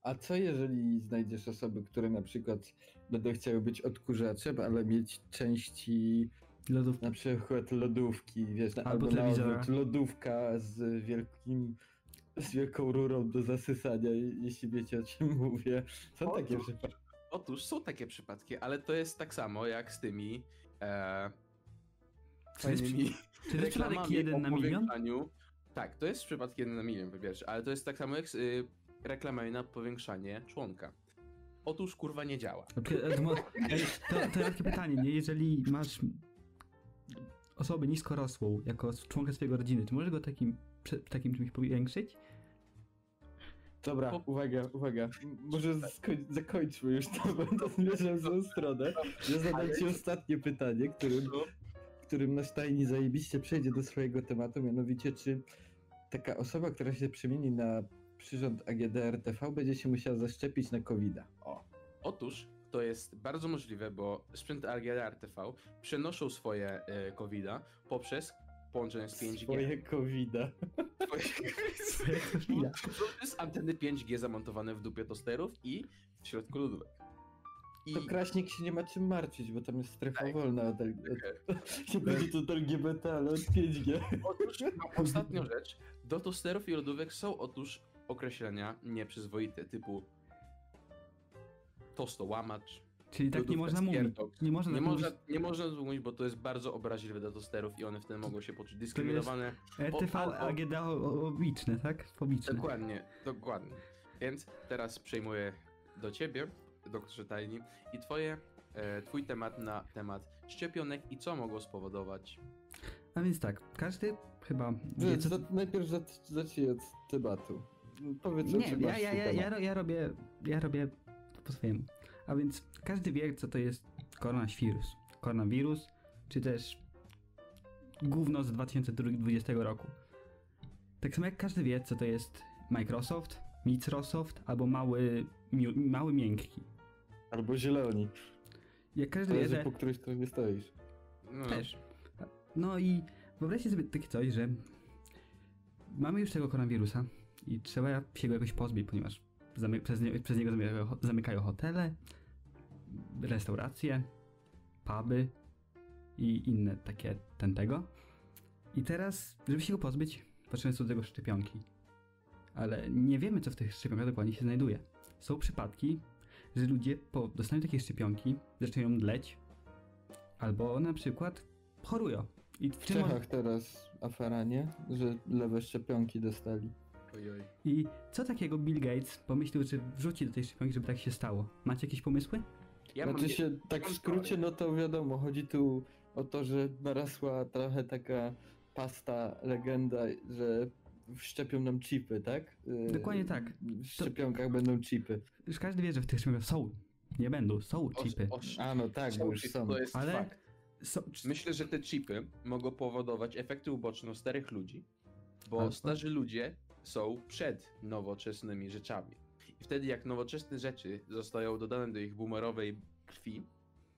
A co jeżeli znajdziesz osoby, które na przykład będą chciały być odkurzaczem, ale mieć części Lodówki. na przykład lodówki, wiesz, Albo albo, na telewizora. odwrót, lodówka z wielkim, z wielką rurą do zasysania, jeśli wiecie o czym mówię. Są O, takie przypadki. Otóż są takie przypadki, ale to jest tak samo jak z tymi e, fajnymi Czy to jest przypadek jeden na milion? powiększaniu- Tak, to jest przypadek jeden na milion, po pierwsze, ale to jest tak samo jak z y, reklamami na powiększanie członka. Otóż kurwa nie działa. E, to takie pytanie, nie? Jeżeli masz osobę niskorosłą jako członka swojej rodziny, to możesz go takim, takim czymś powiększyć? Dobra, Po- uwaga, uwaga. Może skoń- zakończmy już to, bo to zmierzam w złą stronę. Ja zadam ci ostatnie pytanie, którym, No. którym nasz tajni zajebiście przejdzie do swojego tematu, mianowicie czy taka osoba, która się przemieni na przyrząd AGD RTV będzie się musiała zaszczepić na covid. O. Otóż to jest bardzo możliwe, bo sprzęty ARGD RTV przenoszą swoje e, COVID-a poprzez połączenie z 5G. Swoje covida. Chwila. (laughs) To jest anteny 5G zamontowane w dupie tosterów i w środku lodówek. I To Kraśnik się nie ma czym martwić, bo tam jest strefa Tak. wolna od, Tak. od, (laughs) nie będzie to od LGBT, ale od 5G. Otóż ostatnią rzecz. Do tosterów i lodówek są otóż określenia nieprzyzwoite, typu tostołamacz. Czyli tak nie lodówka można mówić. Nie można Nie tak można, mówić. nie można tak mówić, bo to jest bardzo obraźliwe dla tosterów i one wtedy mogą się poczuć dyskryminowane. RTV, albo- AGD o- obiczne, tak? Fobiczne. Dokładnie, dokładnie. Więc teraz przejmuję do ciebie, doktorze Tajni, i twoje, e, twój temat na temat szczepionek i co mogą spowodować. A więc tak, każdy chyba wie, Że, co... za, najpierw zac- zacznij od tematu. Powiedz, Nie, ja, ja, ja, ja robię, ja robię po swojemu. A więc każdy wie, co to jest koronawirus. Koronawirus, czy też gówno z 2020 roku. Tak samo jak każdy wie, co to jest Microsoft, Microsoft albo mały, mały miękki. Albo zieloni. Jak każdy wie, Zależy że... po której stronie stoisz. No, Też. No i wyobraźcie sobie takie coś, że mamy już tego koronawirusa i trzeba się go jakoś pozbyć, ponieważ zamy- przez, nie- przez niego zamykają, zamykają hotele, restauracje, puby i inne takie ten tego. I teraz, żeby się go pozbyć, potrzebne są do tego szczepionki. Ale nie wiemy, co w tych szczepionkach dokładnie się znajduje. Są przypadki, że ludzie po dostaniu takiej szczepionki zaczynają mdleć, albo na przykład chorują. I w W Czechach teraz afera, nie? Że lewe szczepionki dostali. Ojoj. I co takiego Bill Gates pomyślał, że wrzuci do tej szczepionki, żeby tak się stało? Macie jakieś pomysły? Ja znaczy mam, się, tak w skrócie, no to wiadomo, chodzi tu o to, że narasła trochę taka pasta, legenda, że wszczepią nam chipy, tak? Yy, Dokładnie tak. W szczepionkach będą chipy. Już każdy wie, że w tych szczepionkach są. Nie będą, są o- chipy. o- A no tak, bo już są. To jest Ale- fakt. Są, Myślę, że te chipy mogą powodować efekty uboczne u starych ludzi, bo Albo- starzy ludzie są przed nowoczesnymi rzeczami. I wtedy jak nowoczesne rzeczy zostają dodane do ich boomerowej krwi,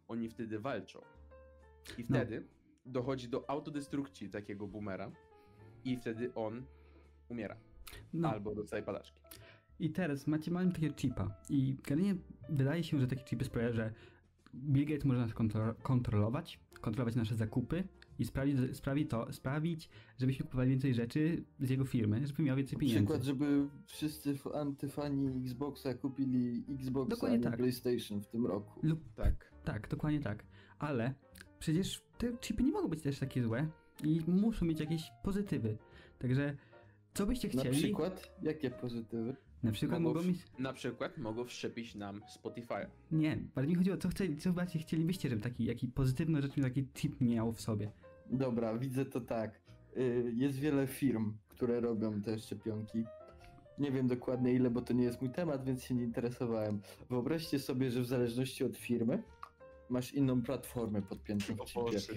oni wtedy walczą. I wtedy dochodzi do autodestrukcji takiego boomera i wtedy on umiera. no. Albo dostaje padaczki. I teraz macie mamy takiego chipa. I generalnie wydaje się, że takie chipy sprawia, że Bill Gates może nas kontro- kontrolować, kontrolować nasze zakupy i sprawić, sprawi to, sprawić, żebyśmy kupowali więcej rzeczy z jego firmy, żeby miał więcej Na pieniędzy. przykład, żeby wszyscy antyfani Xboxa kupili Xboxa, Dokładnie tak. PlayStation w tym roku. Lub Tak. Tak, dokładnie tak. Ale przecież te chipy nie mogą być też takie złe i muszą mieć jakieś pozytywy. Także co byście Na chcieli? przykład, jakie pozytywy? Na przykład Mogą mogą w- mieć. Na przykład mogą wszczepić nam Spotify. Nie, bardziej mi chodziło, co, chce, co bardziej chcielibyście, żeby taki jaki pozytywny rzecz taki chip miał w sobie. Dobra, widzę to tak. Y, Jest wiele firm, które robią te szczepionki. Nie wiem dokładnie ile, bo to nie jest mój temat, więc się nie interesowałem. Wyobraźcie sobie, że w zależności od firmy masz inną platformę podpiętą w chipie. (laughs)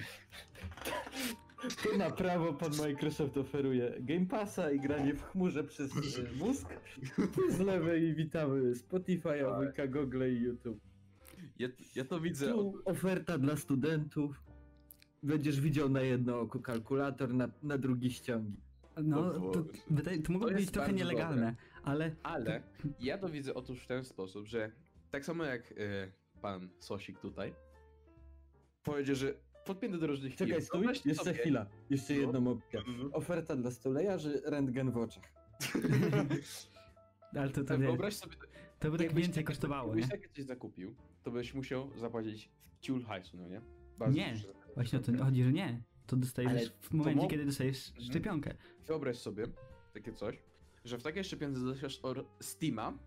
Tu na prawo pan Microsoft oferuje Game Passa i granie w chmurze przez y, mózg. Tu z lewej witamy Spotify, Awyka, Google i YouTube. Ja, ja to widzę. Tu oferta dla studentów. Będziesz widział na jedno oko kalkulator, na, na drugi ściągi. No, O to, to mogło To być trochę nielegalne, ale Ale (laughs) ja to widzę otóż w ten sposób, że tak samo jak e, pan Sosik tutaj powiedział, że podpięty do różnych Czekaj, firm. stój, Wyobraźcie jeszcze sobie- chwila. Jeszcze No. jedną opcję. Mhm. (laughs) Oferta dla stulejarzy, rentgen w oczach. (laughs) ale to, to, Tak, Wyobraź sobie, to by tak jakbyś więcej kosztowało, nie? Jakbyś takie coś zakupił, to byś musiał zapłacić ciul hajsu, no nie? Bardzo Nie, dużo. Właśnie o to chodzi, że nie. To dostajesz Ale w momencie, mo- kiedy dostajesz Mhm. szczepionkę. Wyobraź sobie takie coś, że w takiej szczepionce dostajesz or Steama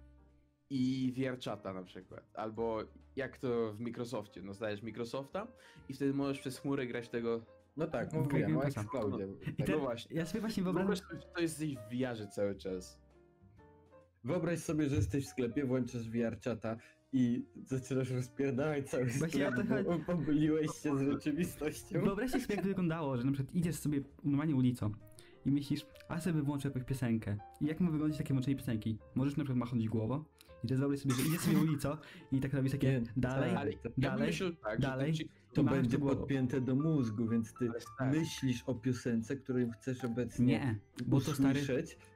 i VRChata na przykład. Albo jak to w Microsoftie, no zdajesz Microsofta i wtedy możesz przez chmurę grać tego... No tak, mówiłem o. Xcloudzie. I Tak. No właśnie. ja sobie właśnie wyobrażam, Wyobraź sobie, że to jest gdzieś w VR cały czas. Wyobraź sobie, że jesteś w sklepie, włączasz VR czata i zaczynasz rozpierdalać cały Właśnie sklep, to bo pomyliłeś się z rzeczywistością. Wyobraźcie sobie, jak to wyglądało, że na przykład idziesz sobie normalnie ulicą i myślisz, a sobie włączę jakąś piosenkę. I jak ma wyglądać takie włączenie piosenki? Możesz na przykład machnąć głową i to wyobraź sobie, że idziesz sobie ulicą i tak robisz takie Nie, dalej, tak. Ja dalej, myślał tak, dalej. To będzie podpięte do mózgu, więc ty tak. myślisz o piosence, której chcesz obecnie Nie, bo to stary...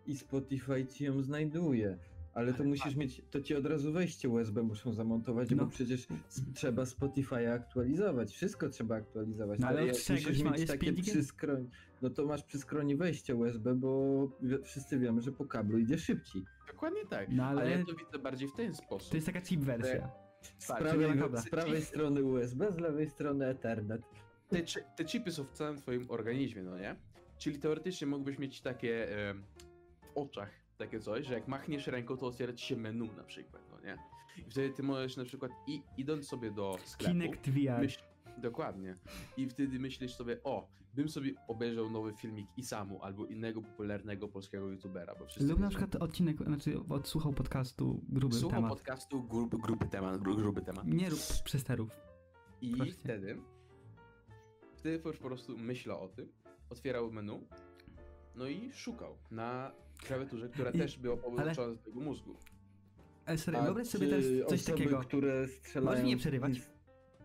i Spotify ci ją znajduje. Ale to Ale musisz mieć, to ci od razu wejście USB muszą zamontować, No. bo przecież s- trzeba Spotify aktualizować, wszystko trzeba aktualizować. No ale czegoś musisz ma- mieć takie 5G? przy skroń, no to masz przy skroni wejście USB, bo wszyscy wiemy, że po kablu idzie szybciej. Dokładnie tak. No ale- ale... ja to widzę bardziej w ten sposób. To jest taka cheap wersja. Z Tak, prawej, ma kabla. z prawej strony USB, z lewej strony Ethernet. Te, te chipy są w całym twoim organizmie, no nie? Czyli teoretycznie mógłbyś mieć takie e, w oczach takie coś, że jak machniesz ręką, to otwiera ci się menu na przykład, no nie? I wtedy ty możesz na przykład i, idąc sobie do sklepu, Kinect VR. myśl, dokładnie, i wtedy myślisz sobie, o, bym sobie obejrzał nowy filmik Isamu albo innego popularnego polskiego youtubera, bo wszyscy Lub na przykład odcinek, znaczy odsłuchał podcastu gruby Słuchał temat. podcastu gruby, gruby temat, gru, gruby temat. Nie rób przesterów. I Proszę. wtedy, wtedy już po prostu myślał o tym, otwierał menu, no i szukał na klawiaturze, która I- też była połączona do tego mózgu. Ale serio, A wyobraź sobie teraz coś osoby, takiego. które strzelają... Możesz nie przerywać.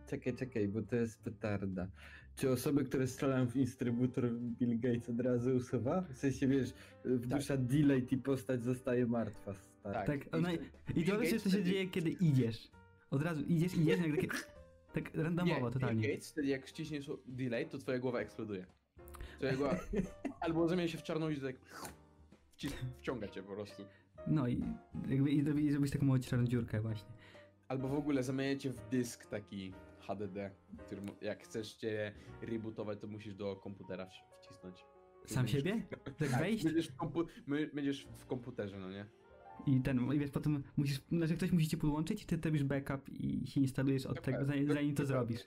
Czekaj, czekaj, bo to jest petarda. Czy osoby, które strzelają w instrybutor Bill Gates od razu usuwa? W sensie, wiesz, wdusza delay i postać zostaje martwa. Stary. Tak. Tak, I ona, i to Gates co się dzieje, kiedy idziesz. Od razu idziesz, idziesz, jak takie, tak randomowo Nie, totalnie. Bill Gates, wtedy jak ściśniesz delay, to twoja głowa eksploduje. Twoja głowa (laughs) albo zamienia się w czarną i tak wciąga cię po prostu. No i jakby i zrobi- i zrobić taką małą czarną dziurkę właśnie. Albo w ogóle zamienia cię w dysk taki HDD, który jak chcesz cię rebootować, to musisz do komputera wci- wcisnąć. Sam Będziesz- siebie? (laughs) Tak Tak, wejść Będziesz w, kompu- będziesz w komputerze, no nie? i ten, i wiesz, potem musisz, znaczy ktoś musi cię podłączyć i ty robisz backup i się instalujesz od tego, zanim, to zrobisz.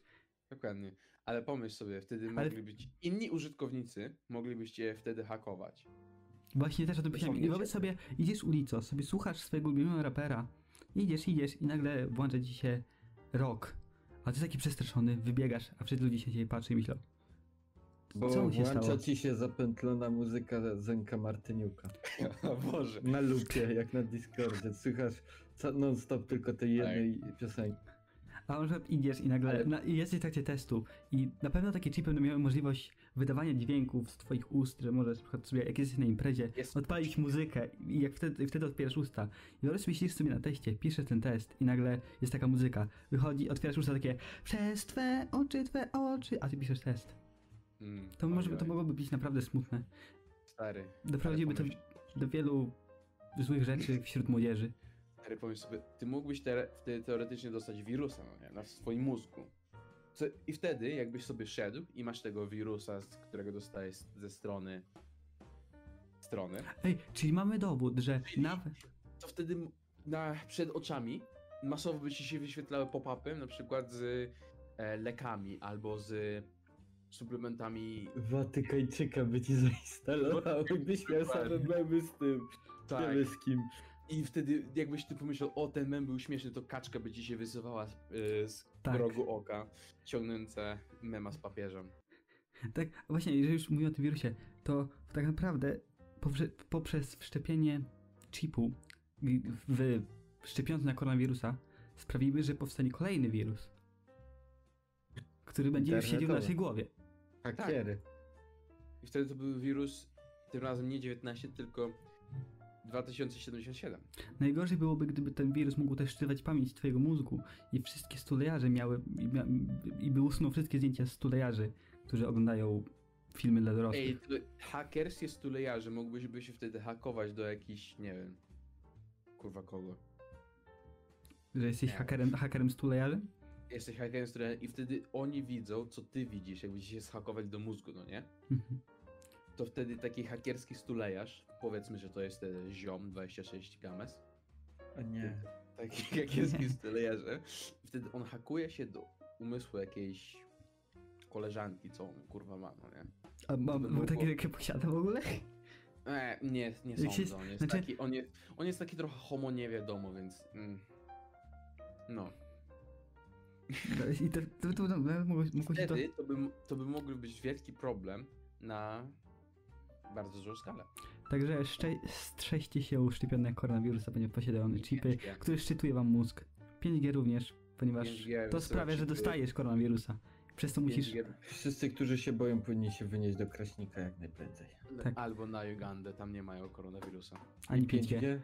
Dokładnie. Ale pomyśl sobie, wtedy Ale- mogli być inni użytkownicy, moglibyście wtedy hakować. Właśnie też o tym myślałem. I wobec sobie idziesz ulicą, sobie słuchasz swojego ulubionego rapera, idziesz, idziesz i nagle włącza ci się rok. A ty taki przestraszony, wybiegasz, a wszyscy ludzie się na ciebie patrzą i myślą, Bo Co się włącza stało? ci się zapętlona muzyka Zenka Martyniuka. (laughs) O Boże. Na lupie, jak na Discordzie. Słuchasz non-stop tylko tej jednej piosenki. A przykład idziesz i nagle Ale- na, jesteś w trakcie testu i na pewno takie chipy będą miały możliwość wydawania dźwięków z twoich ust, że możesz na przykład sobie, jak jesteś na imprezie, Jest- odpalić muzykę i jak wtedy, wtedy otwierasz usta. I wyobraź sobie, siedzisz sobie na teście, piszesz ten test i nagle jest taka muzyka. Wychodzi, otwierasz usta takie przez twe oczy, twe oczy, a ty piszesz test. Mm, To, może, to mogłoby być naprawdę smutne. Stary. Doprowadziłoby to do wielu złych rzeczy wśród młodzieży. Stary, pomyśl sobie, ty mógłbyś te, wtedy teoretycznie dostać wirusa no nie, na swoim mózgu. Co, I wtedy, jakbyś sobie szedł i masz tego wirusa, z którego dostajesz ze strony strony, Ej, czyli mamy dowód, że Czyli- nawet... to wtedy na, przed oczami masowo by ci się wyświetlały pop-upy, na przykład z e, lekami albo z suplementami. Watykańczyka by ci zainstalował i byś miał memy z tym. Tak. Wiemy z kim. I wtedy, jakbyś ty pomyślał, o ten mem był śmieszny, to kaczka by ci się wysuwała z, y, z Tak. rogu oka, ciągnące mema z papieżem. Tak, właśnie, jeżeli już mówię o tym wirusie, to tak naprawdę poprze- poprzez wszczepienie chipu w szczepiąc na koronawirusa sprawimy, że powstanie kolejny wirus, który będzie już siedział w naszej głowie. Hakiery. I wtedy to był wirus, tym razem nie 19, tylko 2077. Najgorzej byłoby, gdyby ten wirus mógł też szczywać pamięć twojego mózgu i wszystkie stulejarze miały, i, i by usunął wszystkie zdjęcia stulejarzy, którzy oglądają filmy dla dorosłych. Ej, hakerskie stulejarze mógłbyś się wtedy hakować do jakichś, nie wiem, kurwa kogo. Że jesteś nie. hakerem, hakerem stulejarzy? Jesteś hakerem stulejarzy i wtedy oni widzą, co ty widzisz, jakby ci się zhakować do mózgu, no nie? Mhm. To wtedy taki hakierski stulejarz, powiedzmy, że to jest ziom 26 games, A nie. taki hakierski Nie. stulejarze, wtedy on hakuje się do umysłu jakiejś koleżanki, co on kurwa ma, no nie? A ma, takie, takie posiada w ogóle? E, nie, nie sądzę. On jest, znaczy- taki, on, jest, on jest taki trochę homo nie wiadomo, więc. Mm, no. I to, to, to, to to... Wtedy to by, to by mógł być wielki problem na bardzo dużą skalę. Także szcze- strzeźcie się uszczepione koronawirusa, będzie posiadane chipy, 5G. który szczytuje wam mózg. 5G również, ponieważ 5G to sprawia, że dostajesz koronawirusa. Przez to musisz... 5G, Wszyscy, którzy się boją, powinni się wynieść do Kraśnika jak najprędzej. Tak. Albo na Ugandę, tam nie mają koronawirusa. Ani 5G.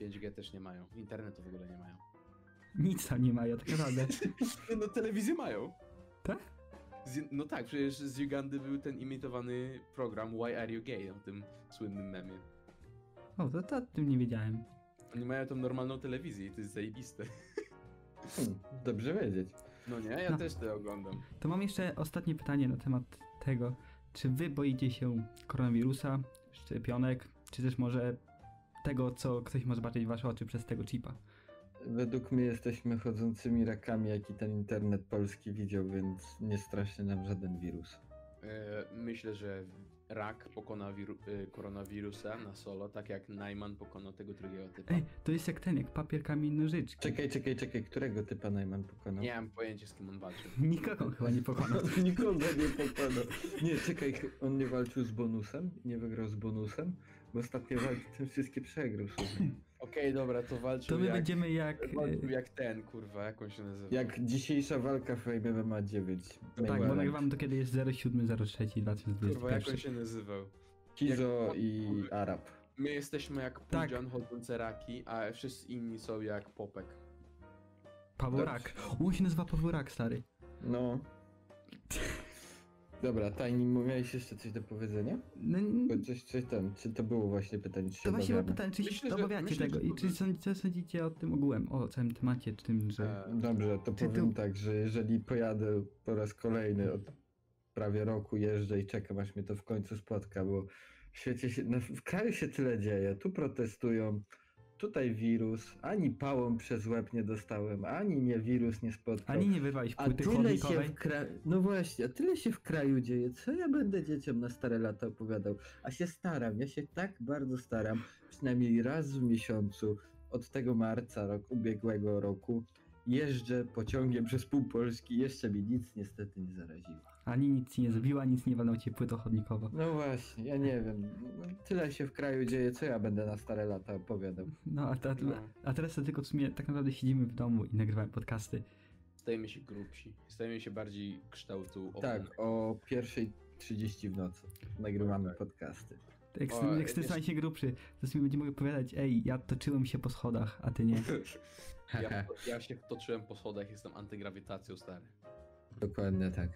5G też nie mają. Internetu w ogóle nie mają. Nic tam nie mają, tak naprawdę. (laughs) No telewizję mają. Tak? Z, no tak, przecież z Ugandy był ten imitowany program Why Are You Gay, o tym słynnym memie. O, to, to o tym nie wiedziałem. Oni mają tam normalną telewizję i to jest zajebiste. Hmm, dobrze wiedzieć. No nie, ja No. też to oglądam. To mam jeszcze ostatnie pytanie na temat tego, czy wy boicie się koronawirusa, szczepionek, czy też może tego, co ktoś może zobaczyć w wasze oczy przez tego chipa? Według mnie jesteśmy chodzącymi rakami, jaki ten internet polski widział, więc nie straszy nam żaden wirus. E, myślę, że rak pokona wiru- e, koronawirusa na solo, tak jak Najman pokonał tego drugiego typa. Ej, to jest jak ten, jak papier, kamień, nożyczki. Czekaj, czekaj, czekaj, którego typa Najman pokonał? Nie mam pojęcia z kim on walczył. (laughs) Nikogo chyba nie pokonał. (laughs) Nikogo nie pokonał. Nie, czekaj, on nie walczył z bonusem? Nie wygrał z bonusem? Bo ostatnio walki ten wszystkie przegrał sobie. Okej, dobra, to walczył To my jak... będziemy jak... Walczył e, jak ten, kurwa, jak on się nazywa? Jak dzisiejsza walka w Fame MMA 9. Tak, bo nagrywamy to kiedy jest 07, 03, Kurwa, jak on 2021. się nazywał? Kizo i Arab. My jesteśmy jak Tak. Pudzian chodzące raki, a wszyscy inni są jak Popek. Paweł Rak. On się nazywa Paweł Rak, stary. No. (laughs) Dobra, Tajni, miałeś jeszcze coś do powiedzenia? No, Bo coś, coś tam, czy to było właśnie pytanie, czy się to właśnie obawiamy? pytanie, czy Myślę, się że- obawiacie myślę, tego że i czy co sądzicie o tym ogółem, o całym temacie, czy tym, że... E, Dobrze, to Czy powiem tak, że jeżeli pojadę po raz kolejny od prawie roku jeżdżę i czekam aż mnie to w końcu spotka, bo w świecie się, no, w kraju się tyle dzieje, tu protestują, tutaj wirus, ani pałą przez łeb nie dostałem, ani nie wirus nie spotkał. Ani nie wyrwałeś A płyty tyle się w kraju, no właśnie, a tyle się w kraju dzieje, co ja będę dzieciom na stare lata opowiadał? A się staram, ja się tak bardzo staram, przynajmniej raz w miesiącu od tego marca rok, ubiegłego roku jeżdżę pociągiem przez pół Polski, jeszcze mi nic niestety nie zaraziło. Ani nic ci nie zabiła, nic nie walnął cię płytą chodnikowo. No właśnie, ja nie wiem, no, tyle się w kraju dzieje, co ja będę na stare lata opowiadał. No a, ta, No. a teraz to tylko w sumie tak naprawdę siedzimy w domu i nagrywamy podcasty. Stajemy się grubsi. Stajemy się bardziej kształtu. Tak, o pierwszej 30 w nocy nagrywamy Tak. podcasty. Jak, O, jak jest- stanie się grubszy, to sobie będziemy mogli opowiadać, ej, ja toczyłem się po schodach, a ty nie. Ja, ja się toczyłem po schodach, jestem antygrawitacją stary. Dokładnie tak.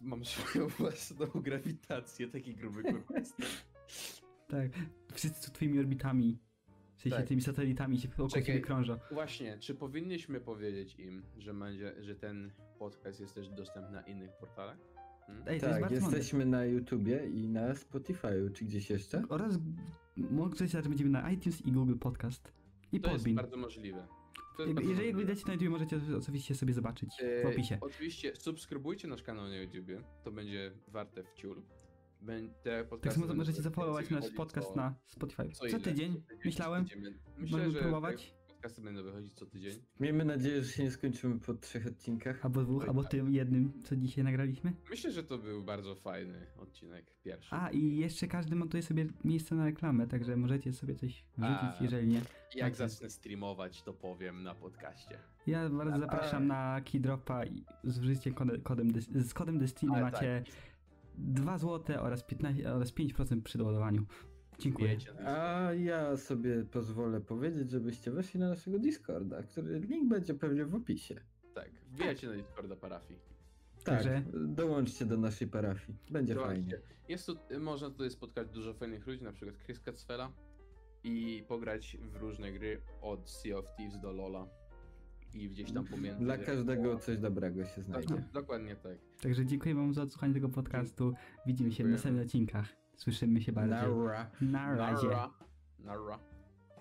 Mam swoją (laughs) własną grawitację, taki gruby kurwa. (laughs) Tak, wszyscy twoimi orbitami, w sensie Tak. tymi satelitami się wokół Czekaj. ciebie krążą. Właśnie, czy powinniśmy powiedzieć im, że będzie, że ten podcast jest też dostępny na innych portalach? Hmm? Ej, jest Tak, mądre. jesteśmy na YouTubie i na Spotify'u, czy gdzieś jeszcze? Oraz mogę coś że będziemy na iTunes i Google Podcast. I To jest Podbean. bardzo możliwe. Jeżeli widać na YouTube, możecie oczywiście sobie zobaczyć w E, opisie. Oczywiście subskrybujcie nasz kanał na YouTubie, to będzie warte w ciul. Te Tak samo możecie więcej zafollowować nasz podcast co- na Spotify. Co, ile? tydzień, myślałem. Co. Myślę, Możemy że próbować. Podcasty będą wychodzić co tydzień. Miejmy nadzieję, że się nie skończymy po trzech odcinkach. Albo dwóch, albo tak. tym jednym, co dzisiaj nagraliśmy. Myślę, że to był bardzo fajny odcinek pierwszy. A, i jeszcze każdy montuje sobie miejsce na reklamę, także możecie sobie coś wrzucić, A. jeżeli nie. Jak tak. zacznę streamować, to powiem na podcaście. Ja bardzo zapraszam na Keydropa i z użyciem kodem, kodem z kodem Destiny macie tak, 2 zł oraz, 15, oraz 5% przy doładowaniu. Dziękuję. no A ja sobie pozwolę powiedzieć, żebyście weszli na naszego Discorda, który link będzie pewnie w opisie. tak, wbijajcie na Discorda parafii. Tak, Także- dołączcie do naszej parafii. Będzie Zobaczcie, fajnie. Jest tu, można tutaj spotkać dużo fajnych ludzi, na przykład Chris Katzfela i pograć w różne gry od Sea of Thieves do Lola i gdzieś tam pomiędzy. Dla każdego coś dobrego się znajdzie. Dok- Dokładnie tak. Także dziękuję wam za odsłuchanie tego podcastu. Widzimy się w następnych odcinkach. Słyszymy się bardzo. Nara. Na razie. Nara. Nara.